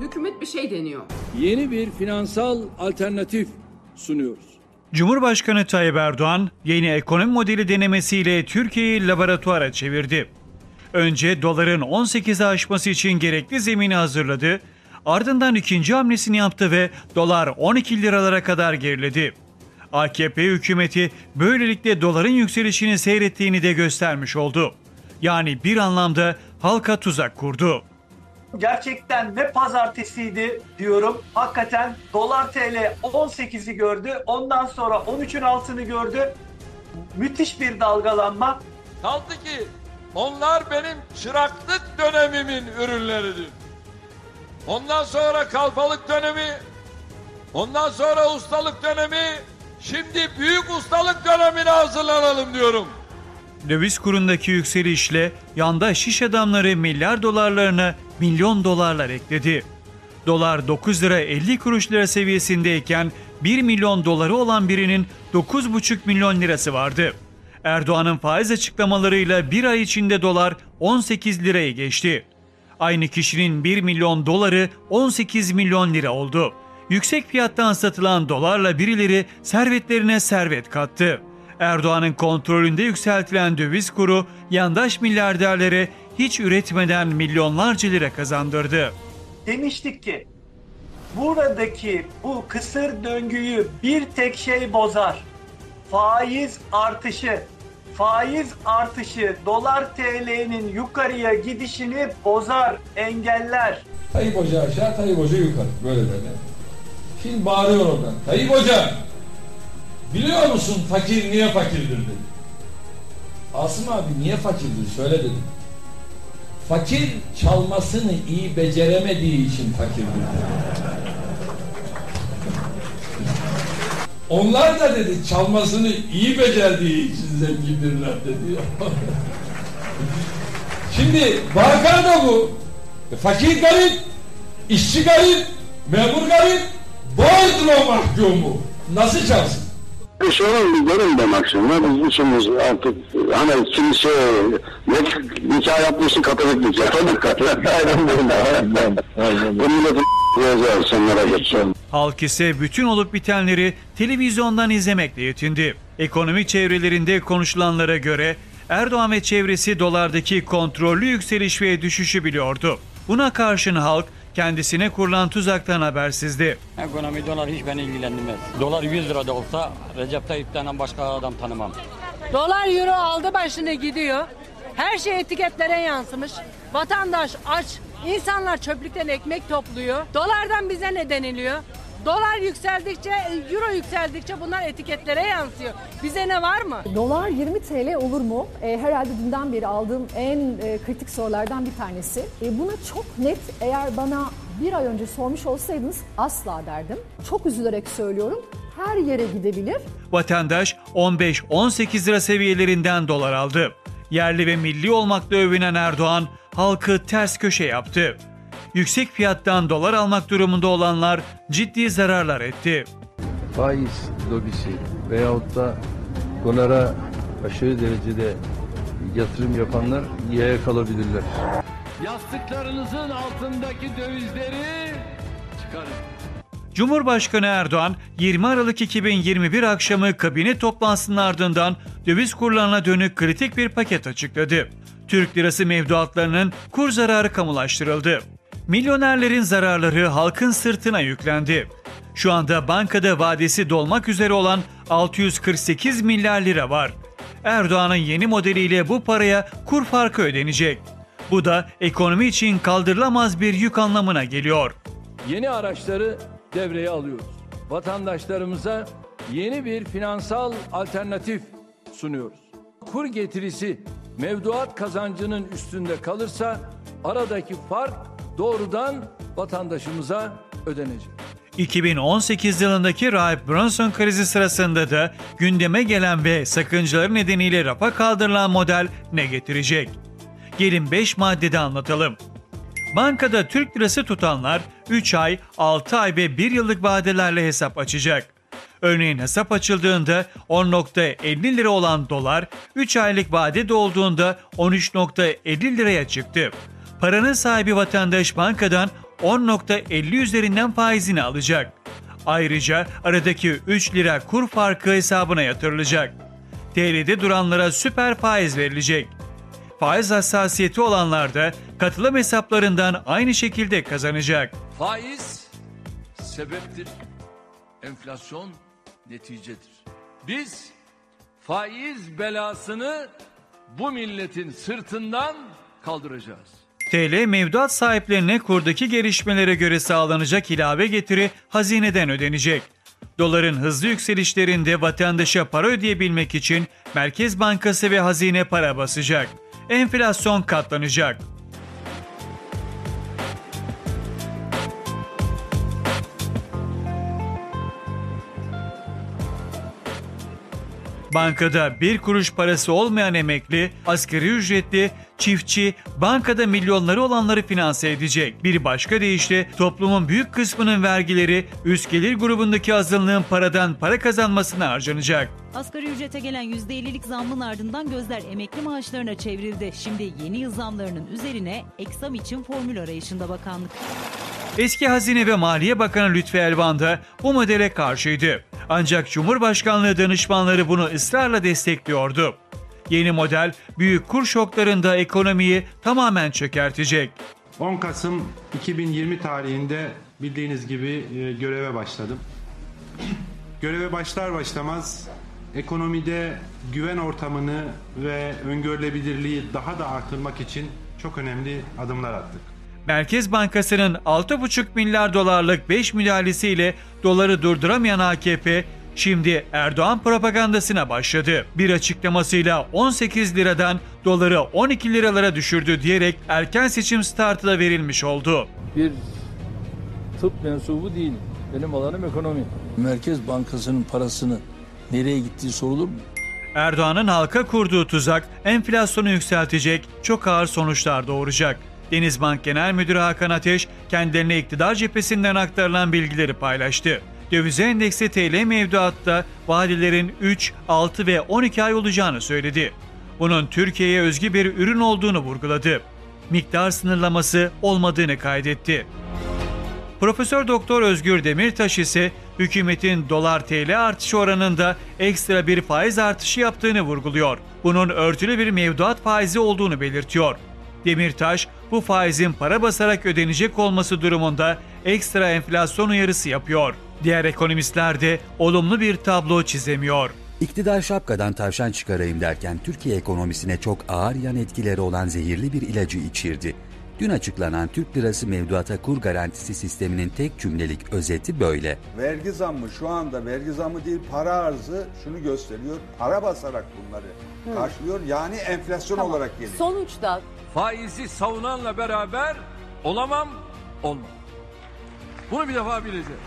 hükümet bir şey deniyor. Yeni bir finansal alternatif sunuyoruz. Cumhurbaşkanı Tayyip Erdoğan yeni ekonomi modeli denemesiyle Türkiye'yi laboratuvara çevirdi. Önce doların 18'e aşması için gerekli zemini hazırladı. Ardından ikinci hamlesini yaptı ve dolar 12 liralara kadar geriledi. AKP hükümeti böylelikle doların yükselişini seyrettiğini de göstermiş oldu. Yani bir anlamda halka tuzak kurdu. Gerçekten ne pazartesiydi diyorum. Hakikaten dolar TL 18'i gördü. Ondan sonra 13'ün altını gördü. Müthiş bir dalgalanma. Kaldı ki onlar benim çıraklık dönemimin ürünleridir. Ondan sonra kalfalık dönemi, ondan sonra ustalık dönemi, şimdi büyük ustalık dönemine hazırlanalım diyorum. Döviz kurundaki yükselişle yandaş iş adamları milyar dolarlarına milyon dolarlar ekledi. Dolar 9 lira 50 kuruş lira seviyesindeyken 1 milyon doları olan birinin 9,5 milyon lirası vardı. Erdoğan'ın faiz açıklamalarıyla bir ay içinde dolar 18 lirayı geçti. Aynı kişinin 1 milyon doları 18 milyon lira oldu. Yüksek fiyattan satılan dolarla birileri servetlerine servet kattı. Erdoğan'ın kontrolünde yükseltilen döviz kuru yandaş milyarderlere hiç üretmeden milyonlarca lira kazandırdı. Demiştik ki buradaki bu kısır döngüyü bir tek şey bozar. Faiz artışı. Faiz artışı dolar TL'nin yukarıya gidişini bozar, engeller. Tayyip Hoca aşağı, Tayyip Hoca yukarı. Böyle böyle. Şimdi bağırıyor oradan. Tayyip Hoca! Biliyor musun fakir niye fakirdir dedi. Asım abi niye fakirdir söyle dedim. Fakir çalmasını iyi beceremediği için fakirdir. Onlar da dedi çalmasını iyi becerdiği için zengindirler dedi. Şimdi vaka da bu. E, Fakir garip, işçi garip, memur garip, boğdurma mahkumu. Nasıl çalsın? Sorun bir görün demek biz üçümüz artık hani kimse ne nikah yapmışsın katolik nikah. Katolik katolik. Aynen böyle. Aynen. Aynen. Bu milletin. Halk ise bütün olup bitenleri televizyondan izlemekle yetindi. Ekonomi çevrelerinde konuşulanlara göre Erdoğan ve çevresi dolardaki kontrollü yükseliş ve düşüşü biliyordu. Buna karşın halk kendisine kurulan tuzaktan habersizdi. Ekonomi dolar hiç beni ilgilendirmez. Dolar 100 lirada olsa Recep Tayyip'ten başka adam tanımam. Dolar euro aldı başını gidiyor. Her şey etiketlere yansımış. Vatandaş aç. İnsanlar çöplükten ekmek topluyor. Dolardan bize ne deniliyor? Dolar yükseldikçe, euro yükseldikçe bunlar etiketlere yansıyor. Bize ne var mı? Dolar 20 TL olur mu? E, herhalde dünden beri aldığım en e, kritik sorulardan bir tanesi. E, buna çok net eğer bana bir ay önce sormuş olsaydınız asla derdim. Çok üzülerek söylüyorum. Her yere gidebilir. Vatandaş 15-18 lira seviyelerinden dolar aldı. Yerli ve milli olmakla övünen Erdoğan halkı ters köşe yaptı. Yüksek fiyattan dolar almak durumunda olanlar ciddi zararlar etti. faiz lobisi veyahut da dolara aşırı derecede yatırım yapanlar yaya kalabilirler. Yastıklarınızın altındaki dövizleri çıkarın. Cumhurbaşkanı Erdoğan 20 Aralık 2021 akşamı kabine toplantısının ardından döviz kurlarına dönük kritik bir paket açıkladı. Türk lirası mevduatlarının kur zararı kamulaştırıldı. Milyonerlerin zararları halkın sırtına yüklendi. Şu anda bankada vadesi dolmak üzere olan 648 milyar lira var. Erdoğan'ın yeni modeliyle bu paraya kur farkı ödenecek. Bu da ekonomi için kaldırılamaz bir yük anlamına geliyor. Yeni araçları devreye alıyoruz. Vatandaşlarımıza yeni bir finansal alternatif sunuyoruz. Kur getirisi mevduat kazancının üstünde kalırsa aradaki fark doğrudan vatandaşımıza ödenecek. 2018 yılındaki Rahip Bronson krizi sırasında da gündeme gelen ve sakıncaları nedeniyle rafa kaldırılan model ne getirecek? Gelin 5 maddede anlatalım. Bankada Türk lirası tutanlar 3 ay, 6 ay ve 1 yıllık vadelerle hesap açacak. Örneğin hesap açıldığında 10.50 lira olan dolar 3 aylık vade dolduğunda 13.50 liraya çıktı. Paranın sahibi vatandaş bankadan 10.50 üzerinden faizini alacak. Ayrıca aradaki 3 lira kur farkı hesabına yatırılacak. TL'de duranlara süper faiz verilecek. Faiz hassasiyeti olanlar da katılım hesaplarından aynı şekilde kazanacak. Faiz sebeptir. Enflasyon neticedir. Biz faiz belasını bu milletin sırtından kaldıracağız. TL mevduat sahiplerine kurdaki gelişmelere göre sağlanacak ilave getiri hazineden ödenecek. Doların hızlı yükselişlerinde vatandaşa para ödeyebilmek için Merkez Bankası ve hazine para basacak. Enflasyon katlanacak. Bankada bir kuruş parası olmayan emekli, asgari ücretli, çiftçi, bankada milyonları olanları finanse edecek. Bir başka deyişle toplumun büyük kısmının vergileri üst gelir grubundaki azınlığın paradan para kazanmasına harcanacak. Asgari ücrete gelen %50'lik zammın ardından gözler emekli maaşlarına çevrildi. Şimdi yeni yıl zamlarının üzerine eksam için formül arayışında bakanlık. Eski Hazine ve Maliye Bakanı Lütfi Elvan da bu modele karşıydı. Ancak Cumhurbaşkanlığı danışmanları bunu ısrarla destekliyordu. Yeni model büyük kur şoklarında ekonomiyi tamamen çökertecek. 10 Kasım 2020 tarihinde bildiğiniz gibi e, göreve başladım. Göreve başlar başlamaz ekonomide güven ortamını ve öngörülebilirliği daha da artırmak için çok önemli adımlar attık. Merkez Bankası'nın 6,5 milyar dolarlık 5 müdahalesiyle doları durduramayan AKP şimdi Erdoğan propagandasına başladı. Bir açıklamasıyla 18 liradan doları 12 liralara düşürdü diyerek erken seçim startı da verilmiş oldu. Bir tıp mensubu değilim. Benim alanım ekonomi. Merkez Bankası'nın parasını nereye gittiği sorulur mu? Erdoğan'ın halka kurduğu tuzak enflasyonu yükseltecek, çok ağır sonuçlar doğuracak. Denizbank Genel Müdürü Hakan Ateş kendilerine iktidar cephesinden aktarılan bilgileri paylaştı. Döviz endeksi TL mevduatta vadelerin 3, 6 ve 12 ay olacağını söyledi. Bunun Türkiye'ye özgü bir ürün olduğunu vurguladı. Miktar sınırlaması olmadığını kaydetti. Profesör Doktor Özgür Demirtaş ise hükümetin dolar TL artışı oranında ekstra bir faiz artışı yaptığını vurguluyor. Bunun örtülü bir mevduat faizi olduğunu belirtiyor. Demirtaş bu faizin para basarak ödenecek olması durumunda ekstra enflasyon uyarısı yapıyor. Diğer ekonomistler de olumlu bir tablo çizemiyor. İktidar şapkadan tavşan çıkarayım derken Türkiye ekonomisine çok ağır yan etkileri olan zehirli bir ilacı içirdi. Dün açıklanan Türk Lirası mevduata kur garantisi sisteminin tek cümlelik özeti böyle. Vergi zammı şu anda vergi zammı değil para arzı şunu gösteriyor. Para basarak bunları karşılıyor. Yani enflasyon olarak geliyor. Sonuçta Faizi savunanla beraber olamam, olmam. Bunu bir defa bileceğiz.